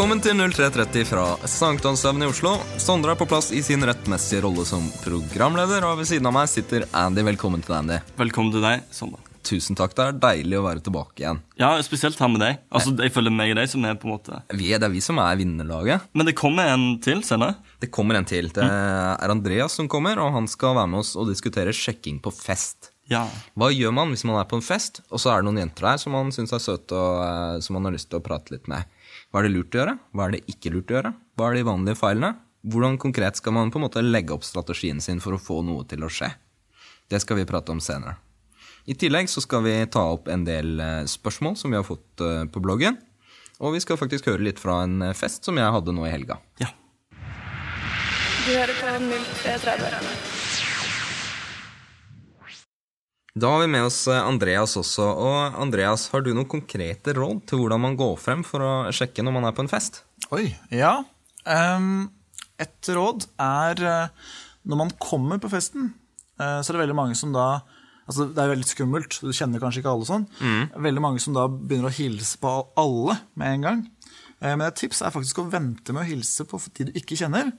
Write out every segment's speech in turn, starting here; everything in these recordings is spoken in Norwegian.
Velkommen til 0330 fra Sankthanshaugen i Oslo. Sondre er på plass i sin rettmessige rolle som programleder, og ved siden av meg sitter Andy. Velkommen til deg, Andy. Velkommen til deg, Sondre. Tusen takk. Det er deilig å være tilbake igjen. Ja, spesielt her med deg. Altså, Jeg føler meg og deg som er på en måte Vi er, det er vi som er vinnerlaget. Men det kommer en til senere. Det kommer en til. Det er Andreas som kommer, og han skal være med oss og diskutere sjekking på fest. Ja. Hva gjør man hvis man er på en fest, og så er det noen jenter der som man syns er søte, og eh, som man har lyst til å prate litt med? Hva er det lurt å gjøre? Hva er det ikke lurt å gjøre? Hva er de vanlige feilene? Hvordan konkret skal man på en måte legge opp strategien sin for å få noe til å skje? Det skal vi prate om senere. I tillegg så skal vi ta opp en del eh, spørsmål som vi har fått eh, på bloggen. Og vi skal faktisk høre litt fra en eh, fest som jeg hadde nå i helga. ja. Du hører på 0330. Da har vi med oss eh, Andreas også. Og Andreas, har du noen konkrete råd til hvordan man går frem for å sjekke når man er på en fest? Oi, ja. Et råd er eh, når man kommer på festen, eh, så er det veldig mange som da Altså, det er veldig skummelt, du kjenner kanskje ikke alle sånn. Veldig mange som da begynner å hilse på alle med en gang. Men et tips er faktisk å vente med å hilse på de du ikke kjenner.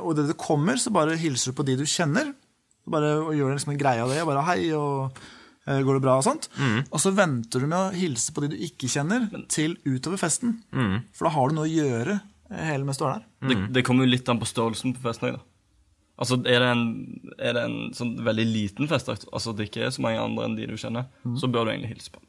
Og idet du kommer, så bare hilser du på de du kjenner. Bare og gjør liksom en greie av det. Bare hei, og eh, går det bra, og sånt. Og så venter du med å hilse på de du ikke kjenner, til utover festen. For da har du noe å gjøre eh, hele mens du er der. Det, det kommer jo litt an på størrelsen på festen. også, da. Altså, Er det en, er det en sånn veldig liten fest, altså det ikke er så mange andre enn de du kjenner, så bør du egentlig hilse på.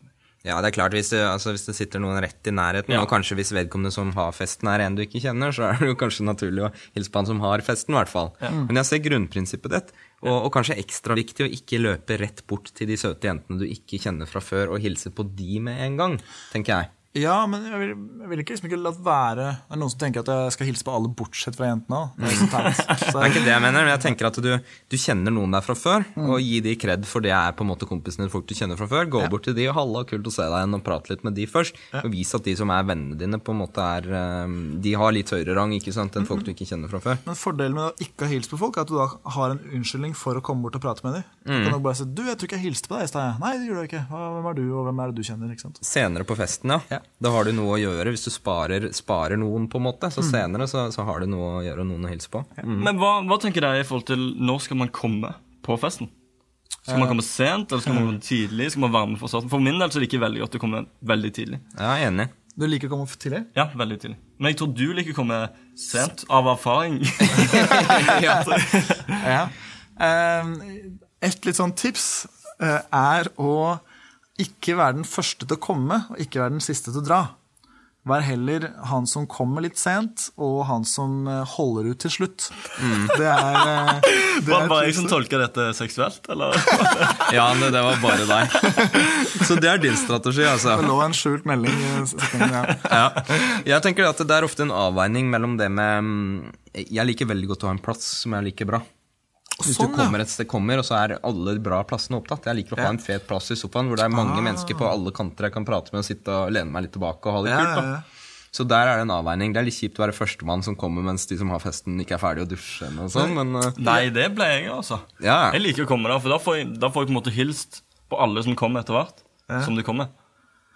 Ja, det er klart, hvis altså, hvis det sitter noen rett i nærheten, Ja. og kanskje hvis vedkommende som har festen er en du ikke kjenner, så er det jo kanskje naturlig å hilse på han som har festen, i hvert fall. Men jeg ser grunnprinsippet ditt, og, og kanskje ekstra viktig å ikke løpe rett bort til de søte jentene du ikke kjenner fra før, og hilse på de med en gang, tenker jeg. Ja, men jeg vil, jeg vil ikke liksom ikke la være Det er noen som tenker at jeg skal hilse på alle bortsett fra jentene. Det er Det er ikke det jeg mener, men jeg tenker at du, du kjenner noen der fra før, og gi de kred for det er på en måte kompisene din, folk du kjenner fra før. Gå bort til de og halla, kult å se deg igjen, og prate litt med de først. Og vis at de som er vennene dine, på en måte er eh, De har litt høyere rang ikke sant, enn folk du ikke kjenner fra før. Men fordelen med å ikke ha hilst på folk, er at du da har en unnskyldning for å komme bort og prate med dem. Mm. Du kan bare si 'Du, jeg tror ikke jeg hilste på deg i stad'. Nei, det gjorde jeg ikke. Hvem er du, og hvem er det du kjenner? Senere på festen, ja. Ja. Da har du noe å gjøre. Hvis du sparer, sparer noen, på en måte, så senere så, så har du noe å gjøre og noen å hilse på. Mm. Men hva, hva tenker dere i forhold til når skal man komme på festen? Skal man komme sent, eller skal man komme tidlig? Skal man være med For starten? For min del så liker jeg veldig godt å komme veldig tidlig. Ja, jeg er enig. Du liker å komme for tidlig? Ja, veldig tidlig. Men jeg tror du liker å komme sent, av erfaring. Ja. ja. Et litt sånn tips eh, er å ikke være den første til å komme, og ikke være den siste til å dra. Vær heller han som kommer litt sent, og han som eh, holder ut til slutt. Det er, eh, det Var det bare jeg som tolka dette seksuelt, eller? Ja, det, det var bare deg. Så det er din strategi, altså. Det lå en skjult melding i setningen. Ja. Ja. Jeg tenker at det er ofte en avveining mellom det med mm, Jeg liker veldig godt å ha en plass som jeg liker bra. Hvis Sånn, du kommer et sted kommer, og så er alle bra plassene opptatt. Jeg liker å ha Ja. en fet plass i sofaen hvor det er mange Ah. mennesker på alle kanter jeg kan prate med og sitte og lene meg litt tilbake og ha det Ja, kult. da. ja. Så der er det en avveining. Det er litt kjipt å være førstemann som kommer mens de som har festen, ikke er ferdig å dusje. Og sånn, men uh, Nei, det ble jeg, altså. ja. Jeg liker å komme der, for da får jeg, da får jeg på en måte hilst på alle som kommer etter hvert. Som de kommer.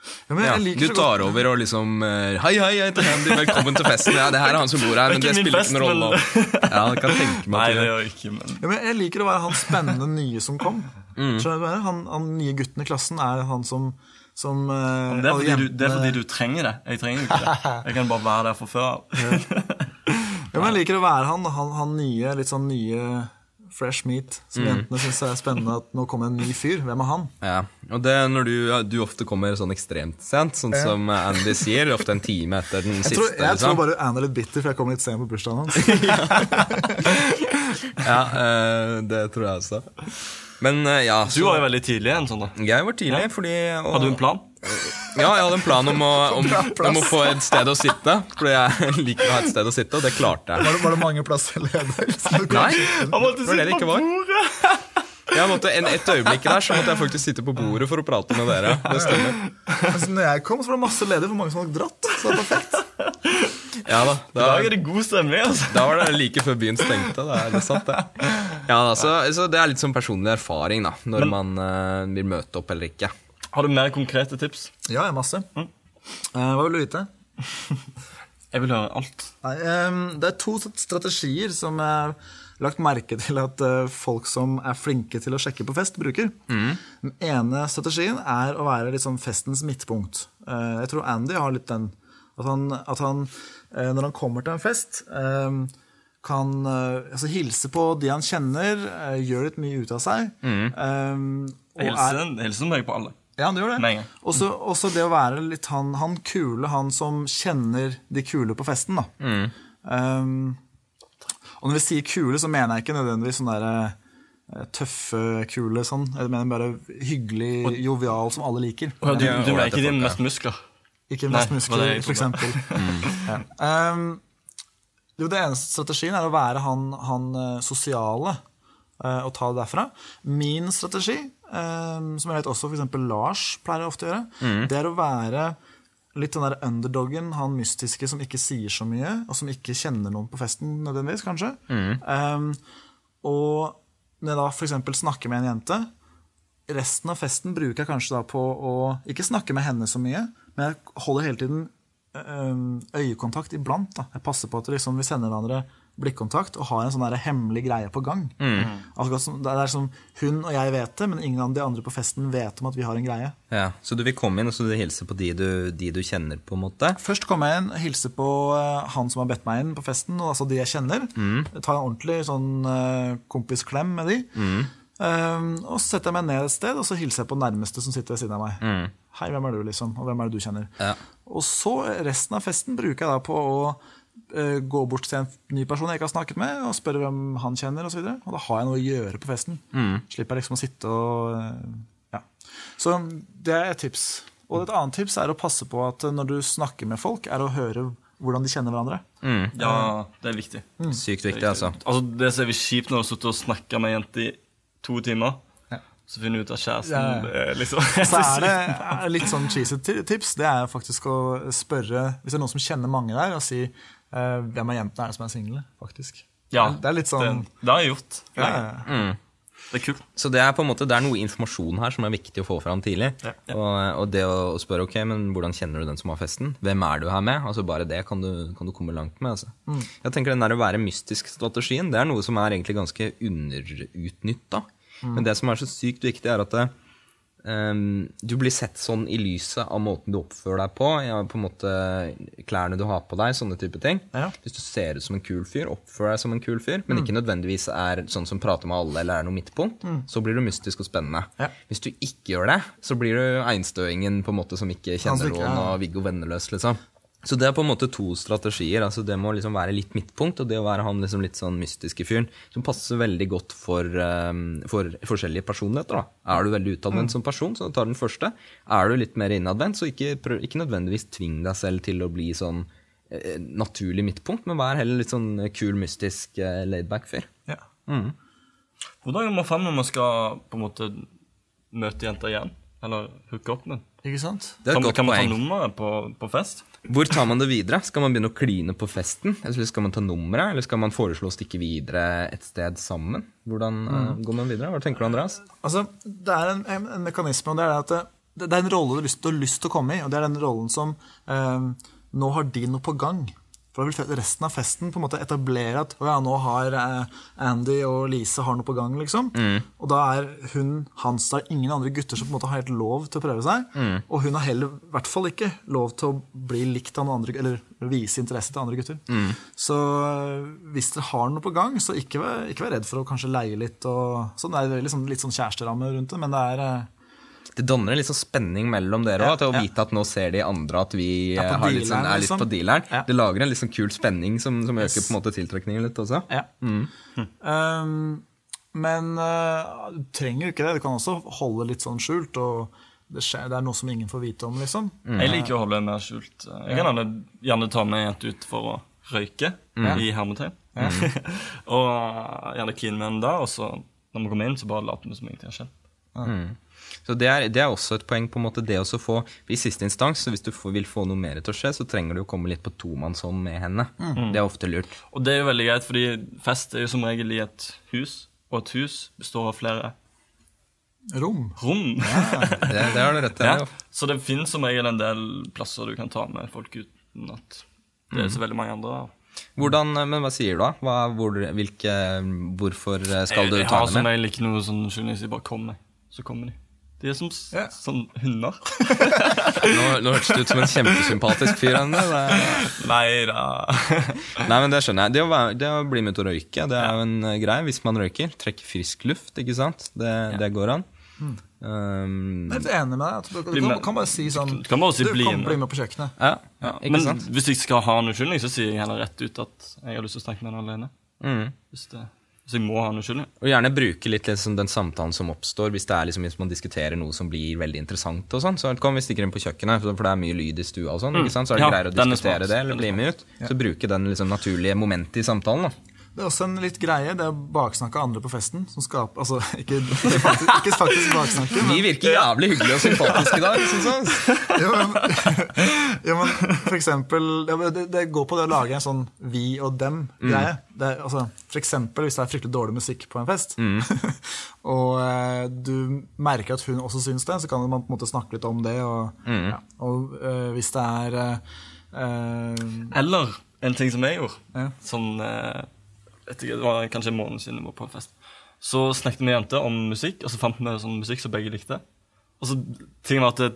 Ja, men Ja, jeg du så tar godt over og liksom eh, Hei, hei, jeg heter Handy, velkommen til festen. Ja, det her er han som bor her, men Det er spiller ikke noen rolle. Ja, jeg kan tenke meg Nei, det ikke, men ja, men Jeg liker å være han spennende nye som kom. Mm. Han, han nye gutten i klassen er han som, som eh, det er, fordi du, det er fordi du trenger det. Jeg trenger ikke det. Jeg kan bare være der fra før av. Ja, men jeg liker å være han, han, han nye, litt sånn nye fresh meat, Mm. som jentene syns er spennende at nå kommer en ny fyr. Hvem er han? Ja, og det er når du, du ofte kommer sånn ekstremt sent, sånn som Andy sier, ofte en time etter den Jeg siste. tror, jeg tror liksom. bare Andy er litt bitter, for jeg kom litt sent på bursdagen hans. Ja, eh, det tror jeg også. Men eh, ja, Du var jo veldig tidlig igjen, sånn da. jeg var tidlig, fordi og, Hadde du en plan? Ja, jeg hadde en plan om å, om, om å få et sted å sitte. Fordi jeg liker å ha et sted å sitte, og det klarte jeg. Var det, var det mange plasser ledig? Nei, det var det det ikke var. Jeg måtte, en, et øyeblikk der så måtte jeg faktisk sitte på bordet for å prate med dere. Det stemmer. Altså, når jeg kom, så var det masse ledig, for mange som hadde dratt. Så det var perfekt. Ja da, I dag er det god stemning, altså. da var det like før byen stengte. Det er det satt, det. Ja da, så, så det er litt sånn personlig erfaring da, når man uh, vil møte opp eller ikke. Har du mer konkrete tips? Ja, ja, masse. Eh, hva vil du vite? Jeg vil høre alt. Nei, um, det er to strategier som jeg har lagt merke til at uh, folk som er flinke til å sjekke på fest, bruker. Den ene strategien er å være sånn festens midtpunkt. Uh, jeg tror Andy har litt den. At han, at han når han kommer til en fest, kan altså, hilse på de han kjenner, gjør litt mye ut av seg. ehm, og Jeg er- jeg hilser meg på alle. Ja, han gjør det. Også, også det å være litt han, han kule, han som kjenner de kule på festen, da. Um, og når vi sier kule, så mener jeg ikke nødvendigvis sånn derre eh, tøffe kule sånn. Jeg mener bare hyggelig, jovial, som alle liker. Du, du ble ikke din mest muskler? Ikke mest Nei, muskler, for eksempel. Ja. Um, jo, det eneste strategien er å være han, han eh, sosiale uh, og ta det derfra. Min strategi, som jeg vet også f.eks. Lars pleier ofte å gjøre, det er å være litt den der underdoggen, han mystiske som ikke sier så mye, og som ikke kjenner noen på festen nødvendigvis, kanskje. Um, og når jeg da f.eks. snakker med en jente, resten av festen bruker jeg kanskje da på å ikke snakke med henne så mye, men jeg holder hele tiden øyekontakt iblant. da. Jeg passer på at liksom, vi sender hverandre blikkontakt og har en sånn hemmelig greie på gang. Mm. Altså, det er som hun og jeg vet det, men ingen av de andre på festen vet om at vi har en greie. Ja, Så du vil komme inn og så du hilse på de du, de du kjenner, på en måte? Først kommer jeg inn, hilser på øh, han som har bedt meg inn på festen, og altså de jeg kjenner. Tar en ordentlig sånn øh, kompisklem med de. Um, og så setter jeg meg ned et sted og så hilser jeg på nærmeste som sitter ved siden av meg. Hei, hvem er du, liksom? Og hvem er det du kjenner? Ja. Og så resten av festen bruker jeg da på å eh, gå bort til en ny person jeg ikke har snakket med, og spørre hvem han kjenner. Og, så videre. og da har jeg noe å gjøre på festen. Slipper jeg liksom å sitte og eh, Ja. Så det er et tips. Og et annet tips er å passe på at når du snakker med folk, er å høre hvordan de kjenner hverandre. Ja, det er viktig. Sykt viktig, altså. Altså, Det som er kjipt når du har sittet og snakka med ei jente i to timer. Så finner du ut av kjæresten er liksom Så er det litt sånn cheesy tips. Det er faktisk å spørre Hvis det er noen som kjenner mange der, og si eh, hvem av jentene er det som er single, faktisk. Ja, Det er litt sånn det, det har jeg gjort. ja, ja, ja. Det er kult. Så det er på en måte, det er noe informasjon her som er viktig å få fram tidlig. Ja, ja. Og, og det å spørre ok, men hvordan kjenner du den som har festen? Hvem er du her med? Altså Bare det kan du, kan du komme langt med. altså. Jeg tenker Den der å være mystisk-strategien det er noe som er egentlig ganske underutnytta. Men det som er så sykt viktig, er at det, um, du blir sett sånn i lyset av måten du oppfører deg på. Ja, på en måte Klærne du har på deg, sånne type ting. Ja. Hvis du ser ut som en kul fyr, oppfører deg som en kul fyr, men ikke nødvendigvis er sånn som prater med alle eller er noe midtpunkt, så blir du mystisk og spennende. Ja. Hvis du ikke gjør det, så blir du einstøingen på en måte som ikke kjenner noen og Viggo Venneløs, liksom. Så det er på en måte to strategier. altså Det må liksom være litt midtpunkt, og det å være han liksom litt sånn mystiske fyren som passer veldig godt for, um, for forskjellige personligheter. da. Er du veldig utadvendt som person, så ta den første. Er du litt mer innadvendt, så ikke, prøv, ikke nødvendigvis tving deg selv til å bli sånn eh, naturlig midtpunkt, men vær heller litt sånn kul, mystisk, eh, laidback fyr. Ja. Hvordan går man fram når man skal på en måte møte jenter igjen? Eller hooke opp med? Ikke sant? Det er Kan, godt kan man ta poeng. nummeret på, på fest? Hvor tar man det videre? Skal man begynne å kline på festen? Eller skal man ta nummeret? Eller skal man foreslå å stikke videre et sted sammen? Hvordan eh, går man videre? Hva tenker du, Andreas? Altså, det er en, en, en mekanisme, og det er at det, det er en rolle du har lyst, du har lyst til å komme i, og det er den rollen som eh, Nå har de noe på gang. For da vil resten av festen på en måte etablere at ja, nå har eh, Andy og Lise har noe på gang. liksom. Og da er hun hans, det er ingen andre gutter som på en måte har helt lov til å prøve seg. Og hun har heller i hvert fall ikke lov til å bli likt av noen andre, eller vise interesse til andre gutter. Så eh, hvis dere har noe på gang, så ikke vær, ikke vær redd for å kanskje leie litt. og sånn. Det er liksom, litt sånn kjæresteramme rundt det, men det er eh, Det danner en litt sånn spenning mellom dere Ja, òg, til å vite at nå ser de andre at vi Er eh, har litt sånn, er litt liksom. på dealeren. Ja. Det lager en litt sånn kul spenning som, som Yes. øker på en måte tiltrekningen litt også. Ja. Um, men uh, du trenger jo ikke det. Du kan også holde litt sånn skjult. og det, skjer, det er noe som ingen får vite om, liksom. Jeg liker å holde det mer skjult. Jeg kan gjerne, gjerne ta med en jente ut for å røyke, i hermetegn. og uh, gjerne clean med den da, og så når vi kommer inn, så bare later vi som ingenting har skjedd. Så det er, det er også et poeng, på en måte det å få I siste instans, så hvis du får, vil få noe mer til å skje, så trenger du å komme litt på tomannshånd med henne. Det er ofte lurt. Og det er jo veldig greit, fordi fest er jo som regel i et hus, og et hus består av flere Rom. rom. Det, det har du rett i. ja. Ja. Så det finnes som regel en del plasser du kan ta med folk uten at det er så veldig mange andre. Hvordan, men hva sier du da? Hva, hvor, hvilke, hvorfor skal skal du ta henne med? jeg har som regel ikke noe sånn journalist, jeg bare kommer, så kommer de. De er som s Ja. sånn hunder. Nå, nå hørtes du ut som en kjempesympatisk fyr. Henne. Det- Nei da. Nei, men det skjønner jeg. Det å, være, det å bli med til å røyke, det er jo en eh, greie hvis man røyker. Trekke frisk luft, ikke sant. Det, det går an. Mm. Um, Jeg er helt enig med deg. Du, kan, kan bare si sånn Du kan bare si du, bli kan med. bli med på kjøkkenet. ja, Ja. ikke Men sant? hvis jeg skal ha en unnskyldning, så sier jeg heller rett ut at jeg har lyst til å snakke med deg alene. Mm. Hvis, det, hvis jeg må ha en unnskyldning. Og gjerne bruke litt liksom, den samtalen som oppstår, hvis det er liksom, hvis man diskuterer noe som blir veldig interessant. og sånn, så Kom vi stikker inn på kjøkkenet, for for det er mye lyd i stua, og sånn, ikke sant? så er det Mm. Ja, greier å er diskutere det eller er bli med ut. Så bruke den liksom, naturlige momentet i samtalen. da. Det er også en litt greie. Det er å baksnakke andre på festen. Som skaper, altså, ikke, faktisk, ikke faktisk baksnakke, Vi virker jævlig hyggelige og sympatiske i dag. syns jeg. jo, men, jo, men for eksempel det, det, går på det å lage en sånn vi og dem-greie. Det er, Altså, for eksempel hvis det er fryktelig dårlig musikk på en fest, og eh, du merker at hun også syns det, så kan man på en måte snakke litt om det. Og, ja, og eh, hvis det er eh, eh, Eller en ting som jeg gjorde. Ja. Sånn eh, ikke, Det var kanskje en måned siden jeg var på en fest. Så snakket vi med jenter om musikk, og så fant vi sånn musikk som begge likte. Og så tingen var at det,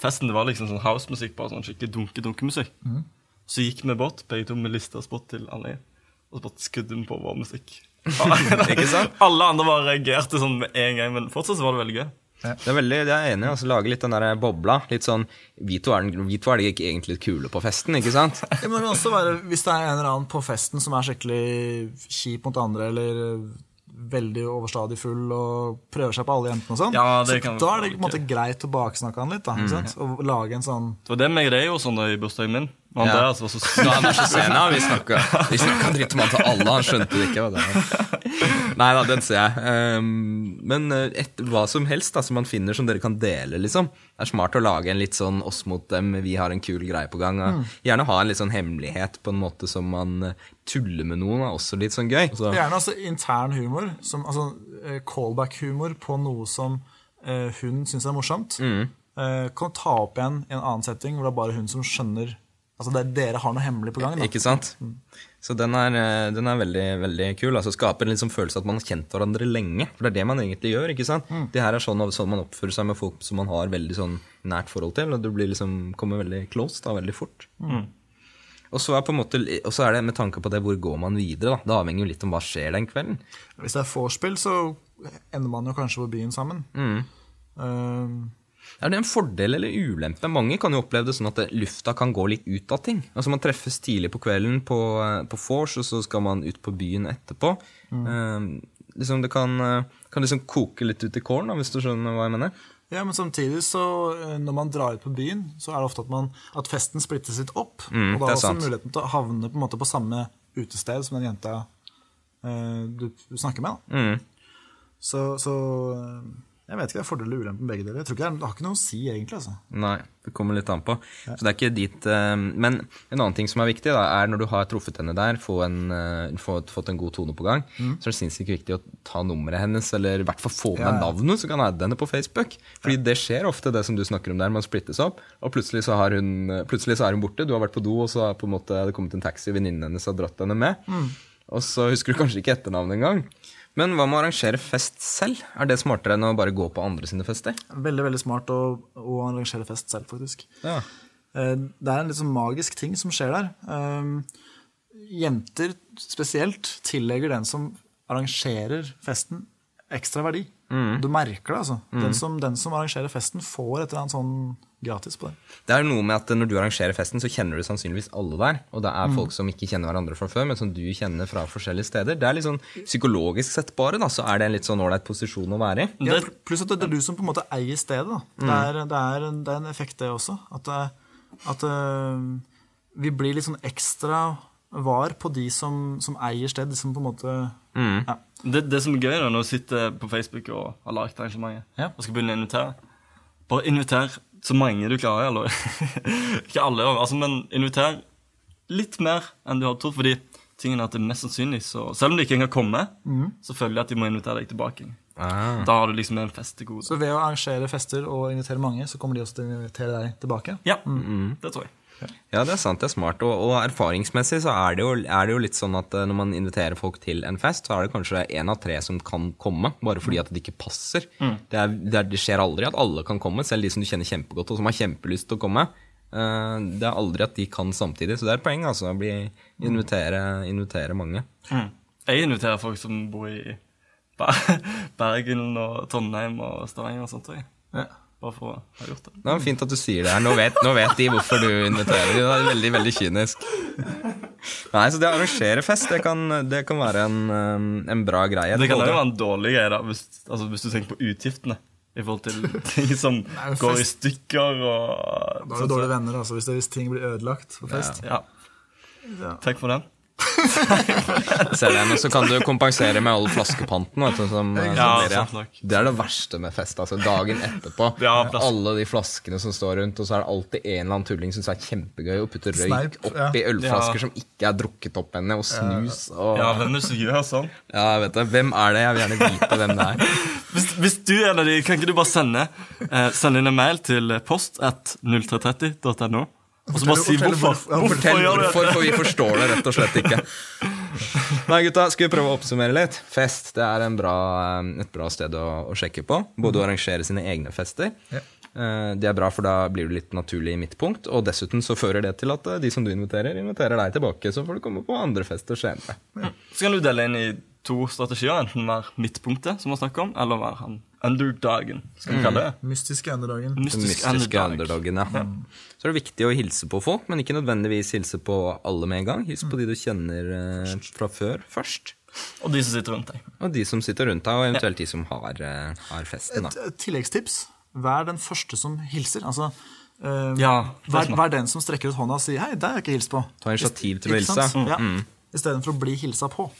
festen det var liksom sånn housemusikk, bare sånn skikkelig dunke-dunke-musikk. Så gikk vi bort, begge to med lista spot til alle, og så bare skudde vi på vår musikk. Ikke sant? Alle andre bare reagerte sånn med en gang, men fortsatt så var det veldig gøy. Det er veldig, jeg er enig. altså Lage litt den der bobla. Litt sånn Vi to er, den- vi to er de ikke egentlig litt kule på festen, ikke sant? Det må det kan også være Hvis det er en eller annen på festen som er skikkelig kjip mot andre, eller veldig overstadig full og prøver seg på alle jentene og sånn, Ja, så kan da er det på en måte greit å baksnakke han litt. da, ikke sant? Og lage en sånn Det var det meg greide det sånn i bursdagen min. Og Ja. Andreas var så Da han er så sen, ja. Vi snakka, vi snakka dritt om han til alle, han skjønte det ikke. hva det var. Nei da, den ser jeg. Um, men eh, et, hva som helst da, som man finner som dere kan dele, liksom. Det er smart å lage en litt sånn oss mot dem, vi har en kul greie på gang. og Gjerne ha en litt sånn hemmelighet på en måte som man eh, tuller med noen, er også litt sånn gøy. Så, Gjerne altså intern humor, som, altså eh, callback-humor på noe som uh, hun syns er morsomt. Mm. Uh, kan ta opp igjen i en annen setting hvor det er bare hun som skjønner Altså det er dere har noe hemmelig på gang. da. Ikke sant? Så den er, eh, den er veldig veldig kul. altså Skaper en liksom følelse av at man har kjent hverandre lenge. For det er det man egentlig gjør. ikke sant? Det her er sånn, sånn man oppfører seg med folk som man har veldig sånn nært forhold til. Og du blir liksom, kommer veldig close da, veldig fort. Og så er på en måte, og så er det med tanke på det, hvor går man videre? da? Det avhenger jo litt om hva skjer den kvelden. Hvis det er vorspiel, så ender man jo kanskje på byen sammen. Eh, Er det en fordel eller ulempe? Mange kan jo oppleve det sånn at lufta kan gå litt ut av ting. Altså Man treffes tidlig på kvelden på, eh, på vors, og så skal man ut på byen etterpå. Eh, liksom Det kan, eh, kan liksom koke litt ut i kålen, hvis du skjønner hva jeg mener. Ja, men samtidig så eh, når man drar ut på byen, så er det ofte at, man, at festen splittes litt opp. Mm, og da er også sant. muligheten til å havne på, en måte på samme utested som den jenta eh, du, snakker med. Da. Mm. Så, så jeg vet ikke, det er fordeler og ulemper med begge deler. Jeg tror ikke det, har ikke noe å si, egentlig. altså. Nei, det kommer litt an på. Så det er ikke dit eh, Men en annen ting som er viktig, da, er når du har truffet henne der, få en, eh, få, fått en god tone på gang, så er det sinnssykt viktig å ta nummeret hennes, eller i hvert fall få med Ja, ja. navnet, så kan adde henne på Facebook. Fordi det skjer ofte, det som du snakker om der, man splittes opp, og plutselig så, har hun, plutselig så er hun borte, du har vært på do, og så har på en måte det kommet en taxi, venninnen hennes har dratt henne med, og så husker du kanskje ikke etternavnet engang. Men hva med å arrangere fest selv? Er det smartere enn å bare gå på andre sine fester? Veldig veldig smart å, å arrangere fest selv, faktisk. Ja. Eh, Det er en litt sånn magisk ting som skjer der. Eh, Jenter spesielt tillegger den som arrangerer festen, ekstra verdi. Du merker det, altså. Den, som, den som arrangerer festen, får et eller annet sånn gratis på det. Det er noe med at når du arrangerer festen, så kjenner du sannsynligvis alle der. Og det er folk som ikke kjenner hverandre fra før, men som du kjenner fra forskjellige steder. Det er litt sånn psykologisk sett bare, da, så er det en litt sånn ålreit posisjon å være i. Ja, pluss at det er du som på en måte eier stedet. Da. Det, er, det, er en, det er en effekt, det også. At, at uh, vi blir litt sånn ekstra var på de som, som eier sted. De som på en måte ja. Det, det som er gøy da, når du sitter på Facebook og har lagd arrangementet Ja. og skal begynne å invitere Bare inviter så mange du klarer. Eller ikke alle, altså, men inviter litt mer enn du har trodd. Fordi tingen er at det mest sannsynlig så Selv om de ikke engang kommer, så føler de at de må invitere deg tilbake. Ah. Da har du liksom en fest til gode. Så ved å arrangere fester og invitere mange, så kommer de også til å invitere deg tilbake. Ja, det tror jeg. Ja, det er sant. Det er smart. Og, og erfaringsmessig så er det, jo, er det jo litt sånn at eh, når man inviterer folk til en fest, så er det kanskje én av tre som kan komme, bare fordi at det ikke passer. Det, er, det, er, det skjer aldri at alle kan komme, selv de som du kjenner kjempegodt, og som har kjempelyst til å komme. Eh, Det er aldri at de kan samtidig, så det er et poeng altså, å bli, invitere, invitere mange. Jeg inviterer folk som bor i Bergen og Trondheim og Stavanger og sånt. jeg. Ja. Bare for å ha gjort det. Det var fint at du sier det her. Nå vet, nå vet de hvorfor du inviterer. Det er veldig, veldig kynisk. Nei, så det å arrangere fest, det kan, det kan være en, um, en bra greie. Det kan jo være en dårlig greie, da, hvis, altså, hvis du tenker på utgiftene. I forhold til ting som Nei, går i stykker og Da er du dårlige venner altså, hvis, det, hvis ting blir ødelagt på fest. Ja. Takk for den. Ser den, og så kan du kompensere med all flaskepanten. Vet du, som, Ja, som sant nok. Det er det verste med fest. altså Dagen etterpå. Ja, alle de flaskene som står rundt, og så er det alltid en eller annen tulling som syns det er kjempegøy å putte røyk oppi ja. ølflasker Ja. som ikke er drukket opp ennå, og snus og Ja, hvem er det gjør sånn? Hvem er det? Jeg vil gjerne vite hvem det er. Hvis, hvis du er en av de, kan ikke du bare sende eh, Sende inn en mail til post at 0330.no? Og så bare si hvorfor. fortell- Hvorfor for vi forstår det rett og slett ikke. Nei, gutta, skal vi prøve å oppsummere litt? Fest det er en bra, eh, et bra sted å, å sjekke på. Både å arrangere sine egne fester. Ja. Eh, Det er bra, for da blir du litt naturlig i midtpunkt. Og dessuten så fører det til at eh, de som du inviterer, inviterer deg tilbake. Så får du komme på andre fester senere. Så kan du dele inn i to strategier. Enten være midtpunktet, som vi snakker om, eller være han underdagen. Skal vi kalle det Mystiske underdagen. Den mystiske underdog. underdogen, ja. Så er det viktig å hilse på folk, men ikke nødvendigvis hilse på alle med en gang. Hils på de du kjenner eh, fra før først. Og de som sitter rundt deg. Og de som sitter rundt deg, og eventuelt de som har, eh, har festen. Et, Da. et tilleggstips. Vær den første som hilser. Altså, eh, Ja, vær, vær den som strekker ut hånda og sier 'hei, det har jeg ikke hilst på'. Ta initiativ til å hilse. Mm. Ja. Mm. Istedenfor å bli hilsa på.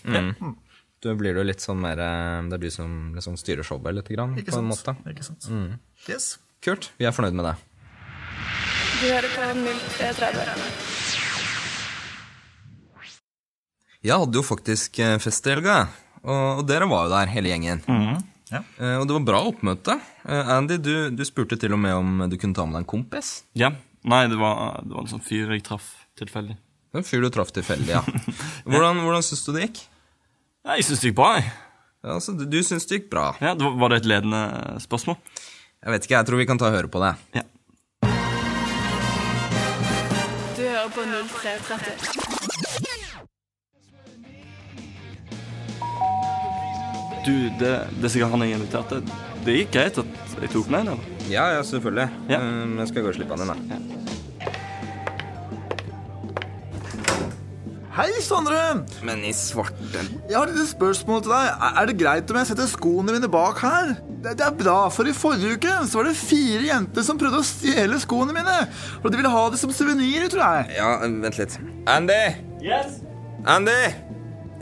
Da blir det jo litt sånn mer eh, Det er du som liksom styrer showet litt, grann, på en måte. Ikke sant? Yes. Kult. Vi er fornøyd med det. Du hører på 0330. Jeg hadde jo faktisk eh, fest i helga, og, og dere var jo der, hele gjengen. Ja. Eh, Og det var bra oppmøte. Andy, du, du spurte til og med om du kunne ta med deg en kompis. Ja. Nei, det var, det var en sånn fyr jeg traff tilfeldig. En fyr du traff tilfeldig, ja. Hvordan, hvordan syns du det gikk? Ja, jeg syns det gikk bra. jeg. Ja, altså, du, syns det gikk bra. Ja, var, var det et ledende spørsmål? Jeg vet ikke, jeg tror vi kan ta og høre på det. Ja. Du hører på 0330. Du, det, det er sikkert han jeg inviterte. Det gikk greit at jeg tok med en, eller? Ja, ja, selvfølgelig. Ja. Um, jeg skal gå og slippe han inn, da. Hei, Sondre! Men i svarte Jeg har et spørsmål til deg. Er- det greit om jeg setter skoene mine bak her? Det, det er bra, for i forrige uke så var det fire jenter som prøvde å stjele skoene mine. Og de ville ha det som suvenir, tror jeg. Ja, vent litt. Andy! Yes! Andy!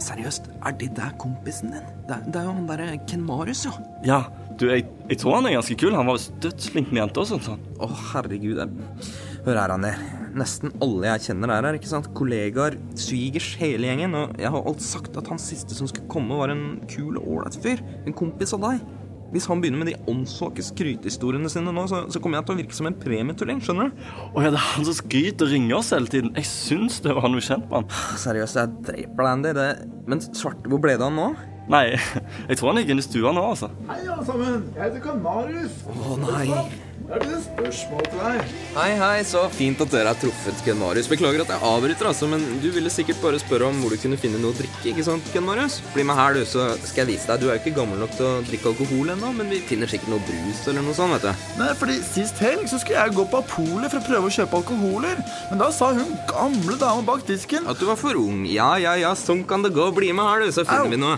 Seriøst, er det der kompisen din? Det er, det er jo han derre Ken Marius, jo. Ja, du, jeg, jeg tror han er ganske kul. Han var visst dødsflink med jenter og sånt. sånn. oh, herregud. Hør her, Andy. Nesten alle jeg kjenner er her. ikke sant? Kollegaer, svigers, hele gjengen. Og jeg har alt sagt at han siste som skulle komme, var en kul og ålreit fyr. En kompis av deg. Hvis han begynner med de åndssvake skrytehistoriene sine nå, så, så kommer jeg til å virke som en premietulling. skjønner du? Å ja, det er han som skryter og ringer oss hele tiden. Jeg syns det var noe kjent med han. Seriøst, jeg dreper deg, Andy. Det... Men svarte, hvor ble det av han nå? Nei, jeg tror han gikk inn i stua nå, altså. Hei, alle sammen. Jeg heter Kanarius. Å nei. Jeg har et spørsmål til deg. Hei, hei, så fint at dere har truffet Ken Marius. Beklager at jeg avbryter, altså, men du ville sikkert bare spørre om hvor du kunne finne noe å drikke, ikke sant, Ken Marius? Bli med her, du, så skal jeg vise deg. Du er jo ikke gammel nok til å drikke alkohol ennå, men vi finner sikkert noe brus eller noe sånt, vet du. Nei, fordi Sist helg så skulle jeg gå på polet for å prøve å kjøpe alkoholer. Men da sa hun gamle dama bak disken At du var for ung. Ja, ja, ja, sånn kan det gå. Bli med her, du, så finner Au. vi noe.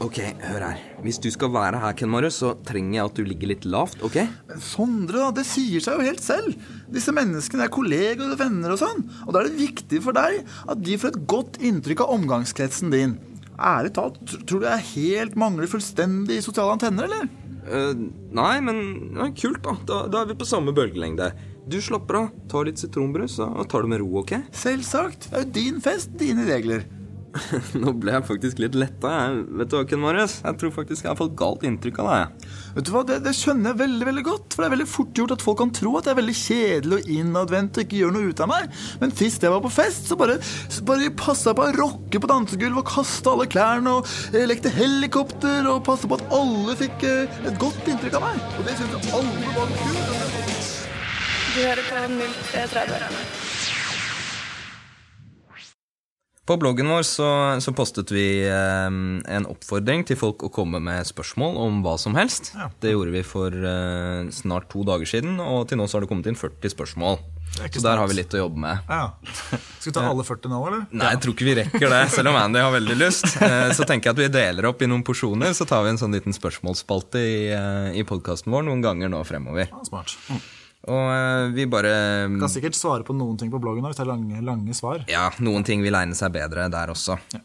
Ok, hør her. Hvis du skal være her, Ken Marius, så trenger jeg at du ligger litt lavt, ok? Men Sondre, det sier seg jo helt selv. Disse menneskene er kollegaer og venner og sånn. Og da er det viktig for deg at de får et godt inntrykk av omgangskretsen din. Ærlig talt, tror du jeg helt mangler fullstendig sosiale antenner, eller? Uh, nei, men ja, kult, da. da. Da er vi på samme bølgelengde. Du slapper av, tar litt sitronbrus og tar det med ro, ok? Selvsagt. Det er jo din fest, dine regler. Nå ble jeg faktisk litt letta. Jeg. Vet du hva, Ken Marius? Jeg tror faktisk jeg har fått galt inntrykk av deg. Vet du hva, det, det skjønner jeg veldig veldig godt. For det er veldig fort gjort at folk kan tro at jeg er veldig kjedelig og innadvendt og ikke gjør noe ut av meg. Men sist jeg var på fest, så bare, så bare passa jeg på å rocke på dansegulv og kaste alle klærne og eh, lekte helikopter og passa på at alle fikk eh, et godt inntrykk av meg. Og det syns jeg alle var kult. Du hører på 0330. På bloggen vår så, så postet vi eh, en oppfordring til folk å komme med spørsmål om hva som helst. Ja. Det gjorde vi for eh, snart to dager siden, og til nå så har det kommet inn 40 spørsmål. Så der har vi litt å jobbe med. Ja. Skal vi ta alle 40 nå, eller? Nei, jeg tror ikke vi rekker det, selv om Andy har veldig lyst. Eh, Så tenker jeg at vi deler opp i noen porsjoner, så tar vi en sånn liten spørsmålsspalte i, eh, i podkasten vår noen ganger nå fremover. Ja, smart. Og eh, vi bare Kan sikkert svare på noen ting på bloggen hvis det er lange, lange svar. Ja, noen ting vil egne seg bedre der også. Ja.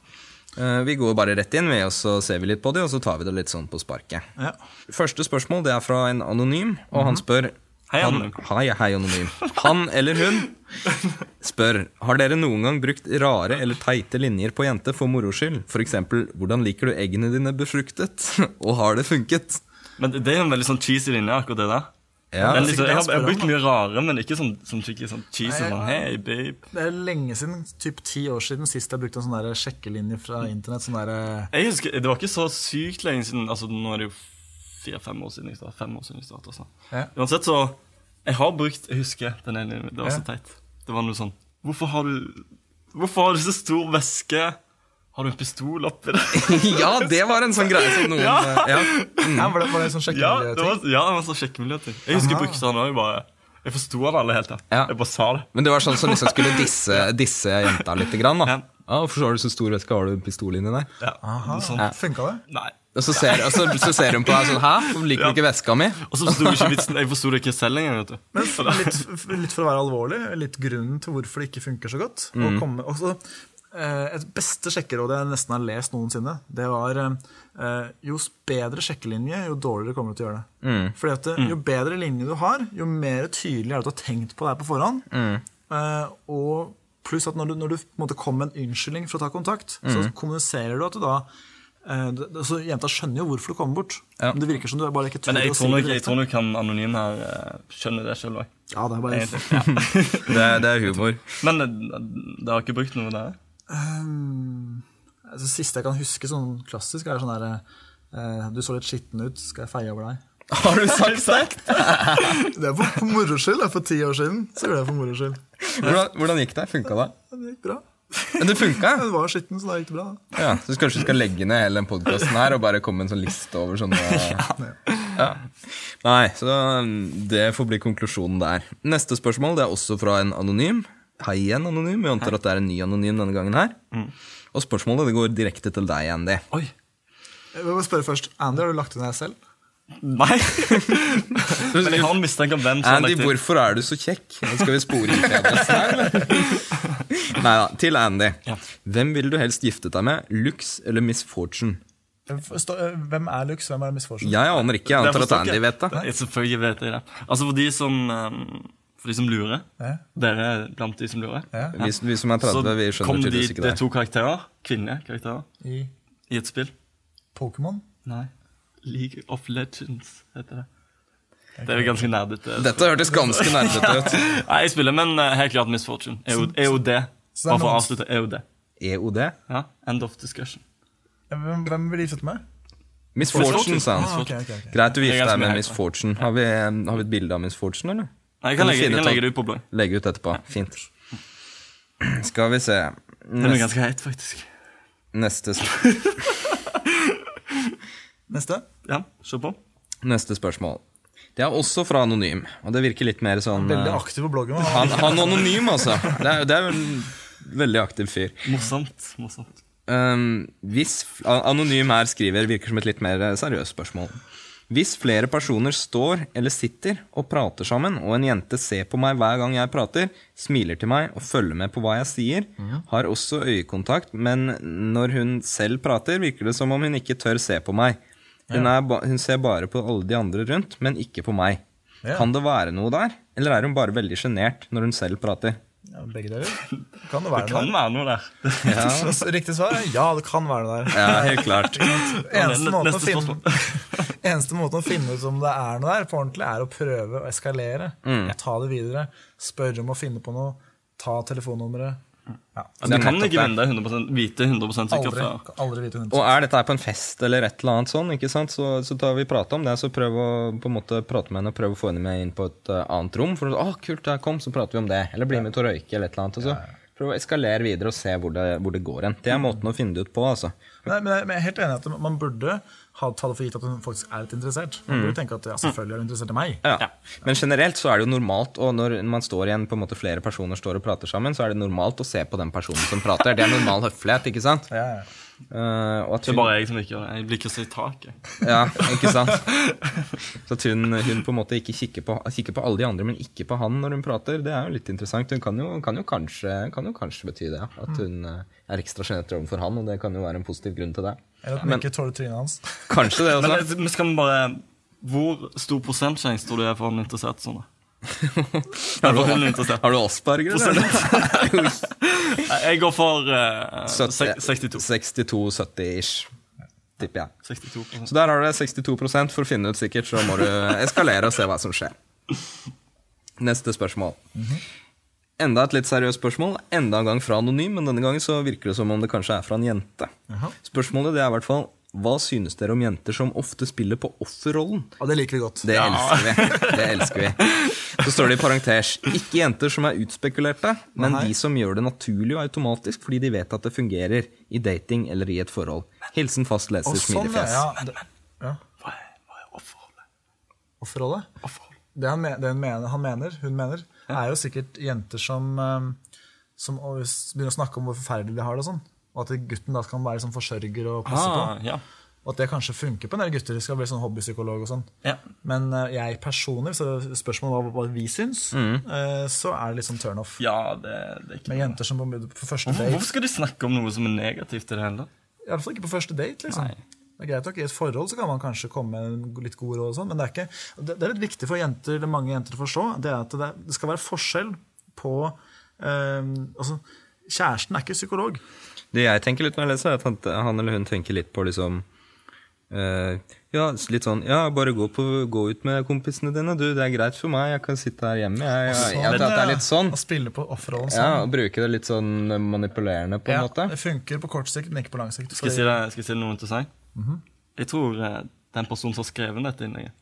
Vi går bare rett inn, vi, og så ser vi litt på det, og så tar vi det litt sånn på sparket. Ja. Første spørsmål det er fra en anonym, og han spør Hei, han, hei, hei, anonym. Han eller hun spør Har dere noen gang brukt rare eller teite linjer på jente for moro skyld? For eksempel, hvordan liker du eggene dine befruktet? Og har det funket? Men det det er jo en veldig sånn cheesy linje, akkurat det der. Ja, Den det er liksom, jeg, har, spør mye rarere, men ikke sånn, sånn skikkelig sånn cheesy. Nei, Sånn, hey, babe. Det er lenge siden, typ ti år siden, sist jeg brukte en sånn der sjekkelinje fra internett. Sånn der, Jeg husker, Det var ikke så sykt lenge siden. Altså, Nå er det jo fire-fem år siden jeg startet. Fem år siden jeg startet, altså. Ja. Uansett, så Jeg har brukt Jeg husker den ene. Det var så teit. Det var noe sånn Hvorfor har du Hvorfor har du så stor væske? Har du en pistol oppi det? ja, det var en sånn greie som noen Ja. ja. Mm. ja, var, det, var det en sånn Ja, var, ja, det var sånn sjekkemiljøting. Jeg husker jeg brukte den òg. Jeg forsto den alle helt. Ja. Ja. Jeg bare sa det. Men det var sånn som liksom skulle disse, disse jenta litt. Grann, da. Ja. Ah, Hvorfor har du så stor væske? Har du en pistol inni der? Ja. Aha, Sånn. Funka det? Nei. Og så ser, og så, så ser hun på deg sånn Hæ? Hvorfor liker Ja. du ikke veska mi? Og så forsto ikke vitsen. Jeg forsto det ikke selv engang. vet du. Men litt, litt for å være alvorlig, litt grunnen til hvorfor det ikke funker så godt. Å komme, også, eh, et beste sjekkeråd jeg nesten har lest noensinne, det var eh, jo bedre sjekkelinje, jo dårligere kommer du til å gjøre det. Fordi at eh, Jo bedre linje du har, jo mer tydelig er det at du har tenkt på det her på forhånd. Mm. og pluss at når du, når du på en måte kommer med en unnskyldning for å ta kontakt, så kommuniserer du at du da eh, så Jenta skjønner jo hvorfor du kommer bort. Ja. Men det virker som du bare ikke tør Men jeg å si tror det nok, jeg tror nok han anonym her eh, skjønner det sjøl òg. Ja, det er bare Det, det er humor. Men det dere har ikke brukt noe der? Um, altså, siste jeg kan huske sånn klassisk, er sånn derre uh, Du så litt skitten ut, skal jeg feie over deg? Har du sagt det? Det er for, moro skyld. det er For ti år siden så gjorde jeg det for moro skyld. Hvordan, hvordan gikk det? Funka det? Det gikk bra. Men det funka? Det var skitten, så da gikk det bra. Ja, så kanskje du skal legge ned hele den podkasten her og bare komme med en sånn liste over sånne ja. Nei, så det får bli konklusjonen der. Neste spørsmål det er også fra en anonym. Hei igjen, anonym. Vi antar at det er en ny anonym denne gangen her. Og spørsmålet det går direkte til deg, Andy. Oi. Jeg vil bare spørre først, Andy, har du lagt ned selv? Nei. Men jeg har en mistanke om hvem som Andy, hvorfor er du så kjekk? Nå skal vi spore inn til adressen her, eller? Nei da, til Andy. Ja. Hvem ville du helst giftet deg med? Lux eller Miss Fortune? Eh, Hvem er Lux, hvem er Misfortune? Jeg aner ikke. Jeg antar at Andy vet det. Jeg selvfølgelig vet det. Altså for de som, um, for de som lurer Ja. Dere er blant de som lurer. Ja. Vi, vi som er 30, vi Så kom skjønner de, tydeligvis ikke det det. er to karakterer. Kvinnelige karakterer. I I et spill. Pokémon? Nei. League of Legends heter det. Det er jo ganske nerdete. Dette hørtes ganske nerdete ut. Nei, jeg spiller, men eh, helt klart Miss Fortune. EOD. EOD. Det er Bare for å avslutte. EOD. EOD? Ja, End of discussion. Hvem, hvem vil de gifte med? Miss Fortune. sa han. Ah, okay, okay, ok, ok. Greit, du er gifter deg med med Miss. Fortune. Har vi, har vi et bilde av Miss Fortune, eller? Jeg Kan kan legge, jeg kan legge det ut på blogg. Legge ut etterpå. Fint. Skal vi se. Den er ganske heit, faktisk. neste, Neste? Ja, se på. neste spørsmål. Det er også fra Anonym, og det virker litt mer sånn Veldig eh, aktiv på bloggen. Han, han anonym, altså. Det er, det er jo en veldig aktiv fyr. Morsomt. morsomt. Um, hvis Anonym her skriver virker som et litt mer eh, seriøst spørsmål. Hvis flere personer står eller sitter og prater sammen, og en jente ser på meg hver gang jeg prater, smiler til meg og følger med på hva jeg sier, har også øyekontakt, men når hun selv prater, virker det som om hun ikke tør se på meg. Hun, ba hun ser bare på alle de andre rundt, men ikke på meg. Kan det være noe der, eller er hun bare veldig sjenert når hun selv prater? Ja, begge deler. Kan det være Det kan noe være noe der. Ja. Riktig svar er ja, det kan være noe der. Ja, helt klart. Eneste måten, å finne, eneste måten å finne ut om det er noe der på ordentlig, er å prøve å eskalere. Mm. Ta det videre. Spørre om å finne på noe. Ta telefonnummeret. Ja. Altså, du kan ikke det. vinne det 100 vite 100 sikkert Aldri, aldri vite 100 Og er dette her på en fest eller et eller annet sånn, ikke sant? Så, så tar vi prate om det. Så prøv å på en måte prate med henne og prøv å få henne med inn på et uh, annet rom. For å, å, kult, der kom, så prater vi om det. Eller bli med til å røyke, eller et eller annet. Og så prøv å eskalere videre og se hvor det, hvor det går hen. Det er måten å finne det ut på, altså. Nei, men jeg er helt enig i at man burde ta det for gitt at hun faktisk er litt interessert. Man burde tenke at ja, selvfølgelig er hun interessert i meg. Ja. Ja. Men generelt så er det jo normalt, og når man står igjen på en måte flere personer står og prater sammen, så er det normalt å se på den personen som prater. Det er normal høflighet, ikke sant? Ja, ja. Eh, og at Det er bare jeg som ikke gjør det. Jeg blir ikke så i taket. ja, ikke sant? Så at hun, hun på en måte ikke kikker på, kikker på alle de andre, men ikke på han når hun prater, det er jo litt interessant. Hun kan jo, kan jo, kanskje, kan jo kanskje bety det. At hun eh, er ekstra sjenert overfor han, og det kan jo være en positiv grunn til det. Eller at hun ikke tåler trynet hans. Kanskje det også. Men, men skal vi bare Hvor stor prosentsjanse tror du er for han interessert sånn? da? Er interessert? Har du Asperger, eller? Jeg går for uh, 62. 62-70-ish, tipper jeg. 62 Så der har du det 62 For å finne ut sikkert, så må du eskalere og se hva som skjer. Neste spørsmål. Enda et litt seriøst spørsmål. Enda en gang fra anonym, men denne gangen så virker det som om det kanskje er fra en jente. Spørsmålet det er i hvert fall hva synes dere om jenter som ofte spiller på offerrollen? Ja, det liker vi godt. Det elsker vi. Det elsker vi. Så står det i parentes ikke jenter som er utspekulerte, men Nei. de som gjør det naturlig og automatisk fordi de vet at det fungerer i dating eller i et forhold. Hilsen fast leser sånn, smilefjes. ja. Ja. Hva er, hva er offerrollen? Offerrolle? Offerrolle. Det han, mener, han mener, hun mener, er jo sikkert jenter som, som begynner å snakke om hvor forferdelig de har det og sånn. Og at gutten da kan være sånn forsørger og passe Ah, på. ja. Og at det kanskje funker på en del gutter. Skal bli sånn hobbypsykolog og sånn. Ja. Men uh, jeg personlig, så spørsmålet var hva vi syns, uh, så er det litt sånn turnoff. ja, det, det er ikke Med jenter som på, på første date hvorfor skal de snakke om noe som er negativt i det hele tatt? Iallfall ikke på første date. liksom. Nei. Det er greit nok, I et forhold så kan man kanskje komme med litt gode råd, og sånn, men det er, ikke, det, det er litt viktig for jenter, eller mange jenter å forstå. Det er at det, det skal være forskjell på uh, altså, Kjæresten er ikke psykolog. Det jeg tenker litt når jeg leser, er at han, eller hun tenker litt på liksom uh, Ja, litt sånn Ja, bare gå, på, gå ut med kompisene dine, du. Det er greit for meg. Jeg kan sitte her hjemme. Jeg, jeg, jeg, at det er litt sånn. Å spille på offerrollen Ja, sånn. Og bruke det litt sånn manipulerende, på en Ja, måte. det funker på kort sikt, men ikke på lang sikt. Skal jeg si, det, skal jeg si noe interessant? -hmm. Jeg tror eh, den personen som har skrevet dette innlegget,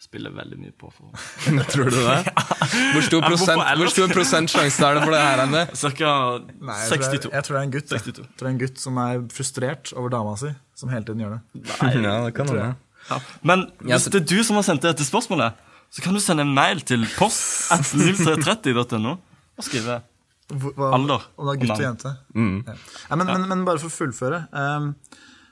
spiller veldig mye på for Tror du det? Hvor stor, prosent, hvor stor prosent sjanse er det for det her? Anne? Cirka Nei, jeg, tror 62. jeg, jeg tror det er en gutt. jeg. Jeg tror det er en gutt som er frustrert over dama si, som hele tiden gjør det. Ja, det kan hende. Ja. Men hvis det er du som har sendt dette spørsmålet, så kan du sende en mail til post at 0330.no og skrive Hvor- hva- Alder Om det er gutt og jente. Ja. Ja, men, men, men bare for å fullføre. ehm,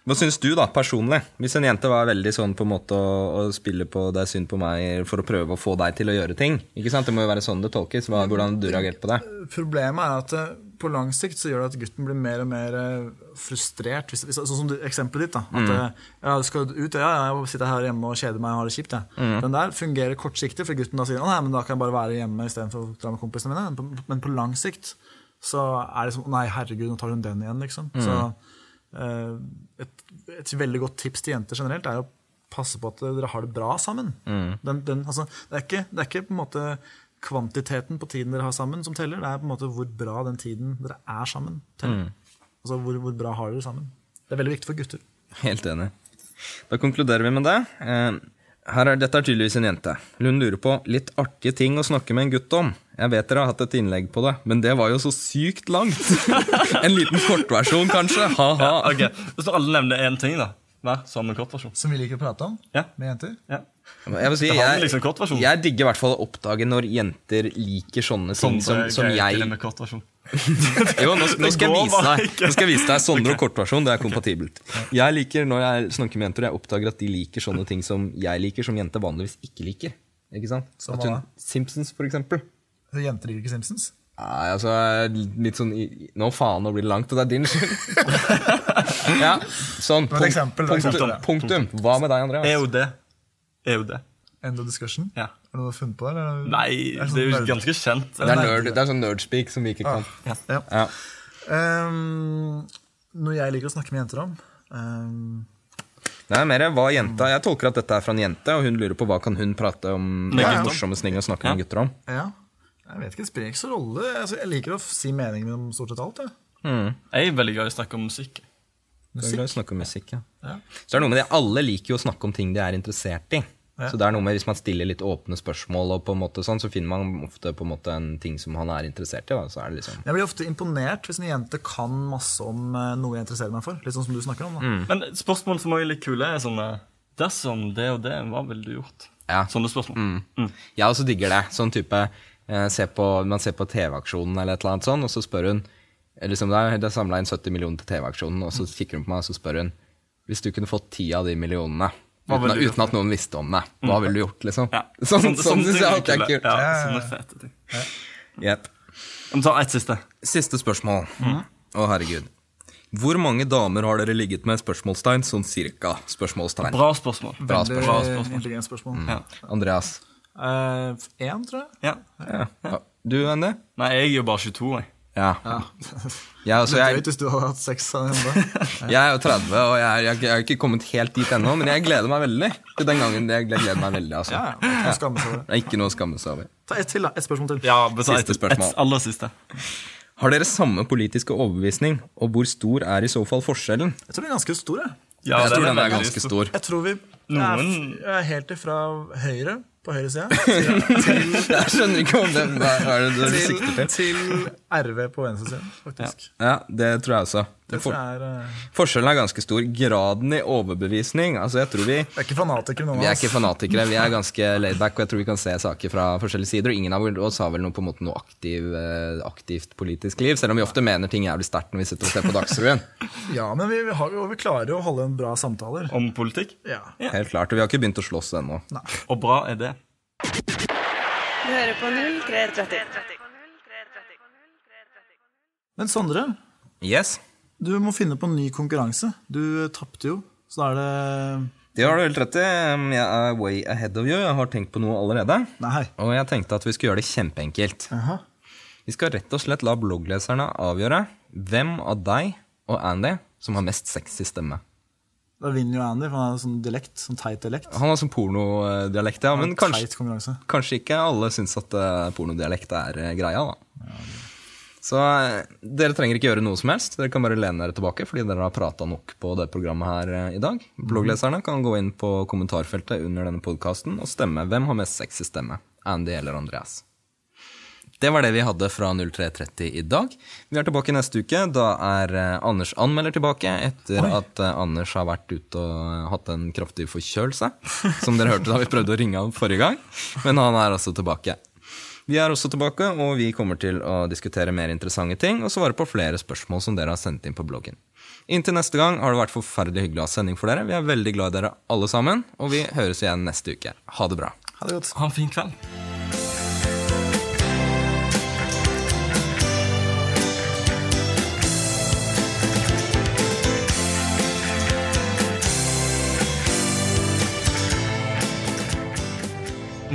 Hva syns du, da, personlig? Hvis en jente var veldig sånn på en måte å, å spille på 'det er synd på meg' for å prøve å få deg til å gjøre ting. Ikke sant? Det må jo være sånn det tolkes. Hva, hvordan du reagerte på det? Problemet er at eh, på lang sikt så gjør det at gutten blir mer og mer eh, frustrert. Hvis, hvis, sånn som du, eksempelet ditt. da At mm. ja, skal du ut? Ja, ja, jeg sitter her hjemme og kjeder meg og har det kjipt. Ja. Den der fungerer kortsiktig, for gutten da sier å, nei, men da kan jeg bare være hjemme istedenfor å dra med kompisene mine. Men på, men på lang sikt så er det som Nei, herregud, nå tar hun den igjen, liksom. Så eh, et, et veldig godt tips til jenter generelt er å passe på at dere har det bra sammen. Den, den, altså, det, er ikke, det er ikke på en måte kvantiteten på tiden dere har sammen som teller, det er på en måte hvor bra den tiden dere er sammen, teller. Altså hvor, hvor bra har dere sammen. Det er veldig viktig for gutter. Helt enig. Da konkluderer vi med det. Eh, her er, dette er tydeligvis en jente. Hun lurer på litt artige ting å snakke med en gutt om. Jeg vet dere har hatt et innlegg på det, men det var jo så sykt langt. en liten kortversjon, kanskje. Ha-ha. Ok, Hvis alle nevner én ting, da. Hver som en kortversjon. Som vi liker å prate om Ja. med jenter. Ja. Jeg, vil si, jeg, liksom jeg digger i hvert fall å oppdage når jenter liker sånne ting som, Sondre som jeg det med kortversjon. Jo, nå, nå, skal jeg vise deg, nå skal jeg vise deg Sondre og kortversjon. Det er kompatibelt. Jeg liker, Når jeg snakker med jenter, jeg oppdager at de liker sånne ting som jeg liker, som jenter vanligvis ikke liker. Ikke sant? Som At hun. Simpsons, for eksempel. Jenter liker ikke Simpsons. Nei, altså, litt sånn Nå faen, nå blir det langt, og det er din skyld. ja, sånn. Punkt, eksempel, punktum, punktum, punktum. Hva med deg, Andreas? EOD. EOD. End of discussion. Ja. Er det noe du har funnet på? Eller? er det- Nei, er det sånn er jo ganske kjent. Det er, nerd, det er sånn nerdspeak som vi ikke kan. Ja. Ja. Ehm, noe jeg liker å snakke med jenter om um, Det er mer hva jenta Jeg tolker at dette er fra en jente, og hun lurer på hva kan hun prate om Ja, ja. morsomme ting å snakke Ja. med gutter om. Ja. Jeg vet ikke, det spiller ikke så rolle. Altså, jeg liker å si meningen min om stort sett alt. Jeg. Jeg er veldig glad i å snakke om musikk. Du er glad i å snakke om musikk, ja. Ja. Så det er noe med det, Alle liker jo å snakke om ting de er interessert i. Ja. Så det er noe med Hvis man stiller litt åpne spørsmål, og på en måte sånn, så finner man ofte på en måte en ting som han er interessert i. Da. Så er det liksom Jeg blir ofte imponert hvis en jente kan masse om eh, noe jeg interesserer meg for. Litt sånn som du snakker om. da. Men spørsmål som er litt kule, er sånne Dersom det og det, hva ville du gjort? Ja. Sånne spørsmål. Jeg også digger det. Sånn type se på, Man ser på TV-aksjonen eller et eller annet sånt, og så spør hun eh, liksom, Det er, samla inn 70 millioner til TV-aksjonen, og så kikker hun på meg og så spør hun Hvis du kunne fått ti av de millionene uten, uten at noen visste om det, hva ville du gjort? liksom? Ja. Sånn, sånn, sånn ting jeg alltid er kult. Ja, Ja, ja, sånne ja. fete ting. Jep. Vi tar ett siste. Siste spørsmål. Å, herregud. Hvor mange damer har dere ligget med? Spørsmålstegn, sånn cirka. Spørsmålstegn. Bra spørsmål. Bra Veldig spørsmål. spørsmål. intelligent spørsmål. Ja. Andreas. Én, tror jeg. Ja. Ja. Ja. Du, Andy? Nei, jeg er jo bare 22, jeg. Ja. Ja. ja altså, Det er jeg, drøyt hvis du hadde hatt sex av henne. jeg er jo 30, og jeg, er- har ikke kommet helt dit ennå, men jeg gleder meg veldig til den gangen. Jeg gleder meg veldig, altså. Ja, ja. Ikke noe å over. Det er ikke noe å skamme seg over. Ta ett til, da. Ett spørsmål til. Ja, Siste spørsmål. Et aller siste. Har dere samme politiske overbevisning, og hvor stor er i så fall forskjellen? Jeg tror den er ganske stor. Jeg, Ja, Jeg tror den er ganske stor. jeg tror vi er, er helt ifra høyre, på høyre side, Jeg skjønner ikke om det hva hva er det du sikter til. til RV på venstre side, faktisk. Ja, det tror jeg også. Det For, er uh... forskjellen er ganske stor. Graden i overbevisning Altså, jeg tror vi Vi er ikke fanatikere, noen Vi er ikke fanatikere, vi er ganske laidback, og jeg tror vi kan se saker fra forskjellige sider. Og ingen av oss har vel noe, på en måte, noe aktiv, eh, aktivt politisk liv, selv om vi ofte mener ting jævlig sterkt når vi sitter og ser på Dagsrevyen. Ja, men vi, vi, har, vi klarer jo å holde en bra samtaler. Om politikk. Ja. Helt klart, og vi har ikke begynt å slåss ennå. Og bra er det. Du hører på 0330. Men Sondre, Yes, du må finne på en ny konkurranse. Du tapte jo, så da er det det har du helt rett i. Jeg er way ahead of you. Jeg har tenkt på noe allerede. Nei. Og jeg tenkte at vi skulle gjøre det kjempeenkelt. Jaha. Vi skal rett og slett la bloggleserne avgjøre hvem av deg og Andy som har mest sexy stemme. Da vinner jo Andy, for han har sånn dialekt, sånn teit dialekt. Han har sånn pornodialekt, ja, men kanskje, Teit konkurranse. kanskje ikke alle syns at eh, pornodialekt er eh, greia, da. Så eh, dere trenger ikke gjøre noe som helst. Dere kan bare lene dere tilbake fordi dere har prata nok på det programmet her eh, i dag. Bloggleserne kan gå inn på kommentarfeltet under denne podkasten og stemme hvem har mest sexy stemme, Andy eller Andreas. Det var det vi hadde fra 0330 i dag. Vi er tilbake neste uke. Da er eh, Anders anmelder tilbake etter at eh, Anders har vært ute og hatt en kraftig forkjølelse. Som dere hørte da vi prøvde å ringe ham forrige gang. Men han er altså tilbake. Vi er også tilbake, og vi kommer til å diskutere mer interessante ting og svare på flere spørsmål som dere har sendt inn på bloggen. Inntil neste gang har det vært forferdelig hyggelig å ha sending for dere. Vi er veldig glad i dere alle sammen, og vi høres igjen neste uke. Ha det bra. Ha det godt. Ha en fin kveld.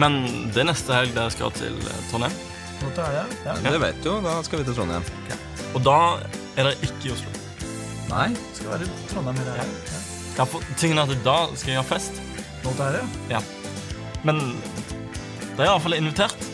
Men det er neste helg dere skal til eh, Trondheim. Det. Ja. Det vet du, da skal vi til Trondheim. Og da er dere ikke i Oslo. Nei? Skal være i Trondheim hele helgen. Ja. Ja, for tingen er at da skal jeg ha fest. Nå tar jeg det. Ja. Men dere er iallfall invitert.